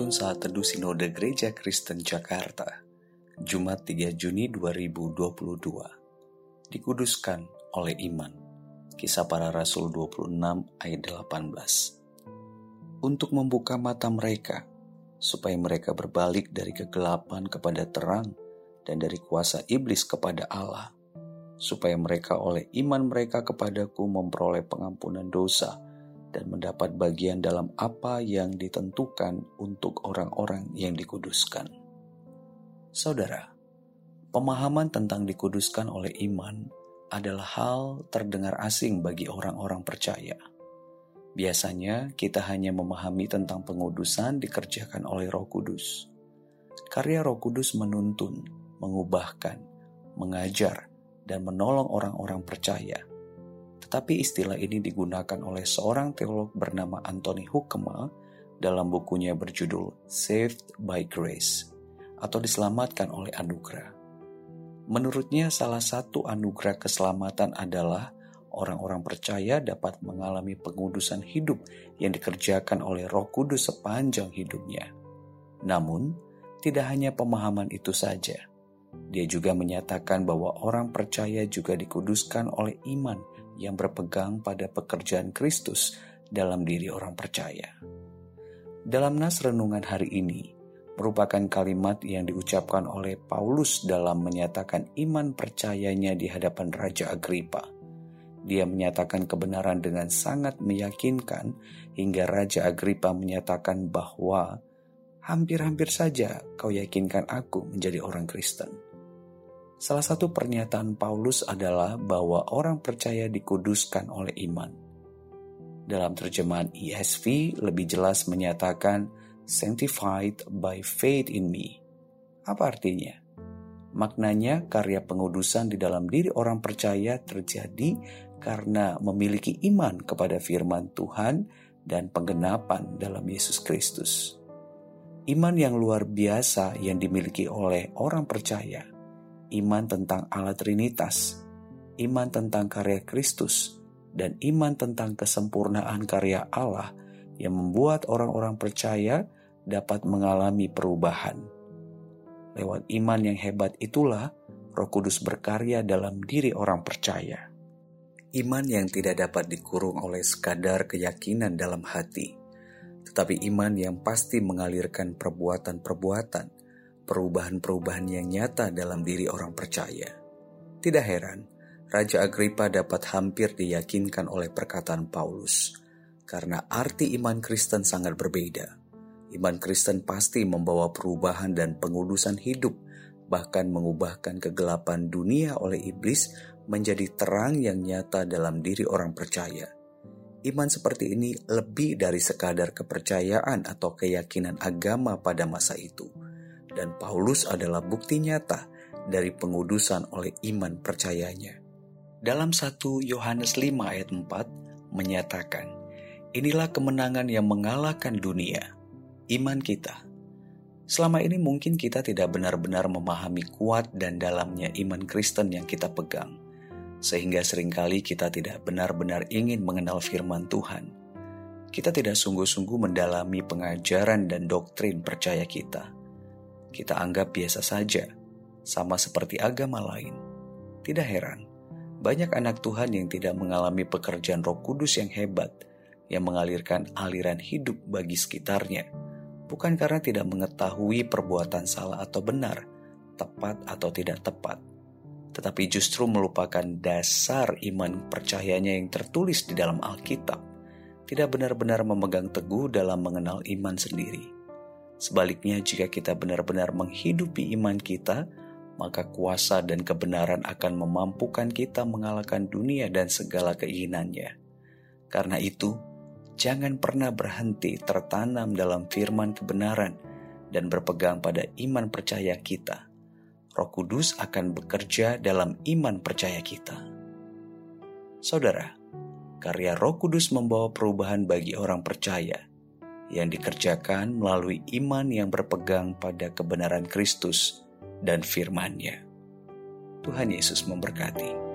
penuntun saat teduh Sinode Gereja Kristen Jakarta, Jumat 3 Juni 2022. Dikuduskan oleh iman. Kisah para Rasul 26 ayat 18. Untuk membuka mata mereka, supaya mereka berbalik dari kegelapan kepada terang dan dari kuasa iblis kepada Allah, supaya mereka oleh iman mereka kepadaku memperoleh pengampunan dosa dan mendapat bagian dalam apa yang ditentukan untuk orang-orang yang dikuduskan. Saudara, pemahaman tentang dikuduskan oleh iman adalah hal terdengar asing bagi orang-orang percaya. Biasanya kita hanya memahami tentang pengudusan dikerjakan oleh Roh Kudus. Karya Roh Kudus menuntun, mengubahkan, mengajar, dan menolong orang-orang percaya tetapi istilah ini digunakan oleh seorang teolog bernama Anthony Huckema dalam bukunya berjudul Saved by Grace atau diselamatkan oleh anugerah. Menurutnya salah satu anugerah keselamatan adalah orang-orang percaya dapat mengalami pengudusan hidup yang dikerjakan oleh Roh Kudus sepanjang hidupnya. Namun, tidak hanya pemahaman itu saja. Dia juga menyatakan bahwa orang percaya juga dikuduskan oleh iman yang berpegang pada pekerjaan Kristus dalam diri orang percaya. Dalam nas renungan hari ini, merupakan kalimat yang diucapkan oleh Paulus dalam menyatakan iman percayanya di hadapan Raja Agripa. Dia menyatakan kebenaran dengan sangat meyakinkan hingga Raja Agripa menyatakan bahwa hampir-hampir saja kau yakinkan aku menjadi orang Kristen. Salah satu pernyataan Paulus adalah bahwa orang percaya dikuduskan oleh iman. Dalam terjemahan ESV lebih jelas menyatakan sanctified by faith in me. Apa artinya? Maknanya karya pengudusan di dalam diri orang percaya terjadi karena memiliki iman kepada firman Tuhan dan penggenapan dalam Yesus Kristus. Iman yang luar biasa yang dimiliki oleh orang percaya iman tentang Allah Trinitas, iman tentang karya Kristus, dan iman tentang kesempurnaan karya Allah yang membuat orang-orang percaya dapat mengalami perubahan. Lewat iman yang hebat itulah Roh Kudus berkarya dalam diri orang percaya. Iman yang tidak dapat dikurung oleh sekadar keyakinan dalam hati, tetapi iman yang pasti mengalirkan perbuatan-perbuatan perubahan-perubahan yang nyata dalam diri orang percaya. Tidak heran, Raja Agripa dapat hampir diyakinkan oleh perkataan Paulus, karena arti iman Kristen sangat berbeda. Iman Kristen pasti membawa perubahan dan pengudusan hidup, bahkan mengubahkan kegelapan dunia oleh iblis menjadi terang yang nyata dalam diri orang percaya. Iman seperti ini lebih dari sekadar kepercayaan atau keyakinan agama pada masa itu dan Paulus adalah bukti nyata dari pengudusan oleh iman percayanya. Dalam 1 Yohanes 5 ayat 4 menyatakan, Inilah kemenangan yang mengalahkan dunia, iman kita. Selama ini mungkin kita tidak benar-benar memahami kuat dan dalamnya iman Kristen yang kita pegang, sehingga sering kali kita tidak benar-benar ingin mengenal firman Tuhan. Kita tidak sungguh-sungguh mendalami pengajaran dan doktrin percaya kita kita anggap biasa saja, sama seperti agama lain. Tidak heran, banyak anak Tuhan yang tidak mengalami pekerjaan Roh Kudus yang hebat, yang mengalirkan aliran hidup bagi sekitarnya, bukan karena tidak mengetahui perbuatan salah atau benar, tepat atau tidak tepat, tetapi justru melupakan dasar iman percayanya yang tertulis di dalam Alkitab, tidak benar-benar memegang teguh dalam mengenal iman sendiri. Sebaliknya, jika kita benar-benar menghidupi iman kita, maka kuasa dan kebenaran akan memampukan kita mengalahkan dunia dan segala keinginannya. Karena itu, jangan pernah berhenti tertanam dalam firman kebenaran dan berpegang pada iman percaya kita. Roh Kudus akan bekerja dalam iman percaya kita. Saudara, karya Roh Kudus membawa perubahan bagi orang percaya yang dikerjakan melalui iman yang berpegang pada kebenaran Kristus dan firman-Nya. Tuhan Yesus memberkati.